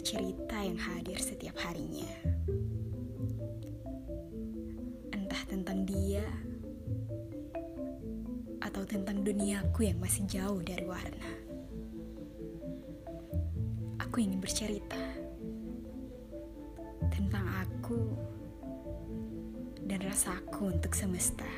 cerita yang hadir setiap harinya. Entah tentang dia atau tentang duniaku yang masih jauh dari warna. Aku ingin bercerita tentang aku dan rasaku untuk semesta.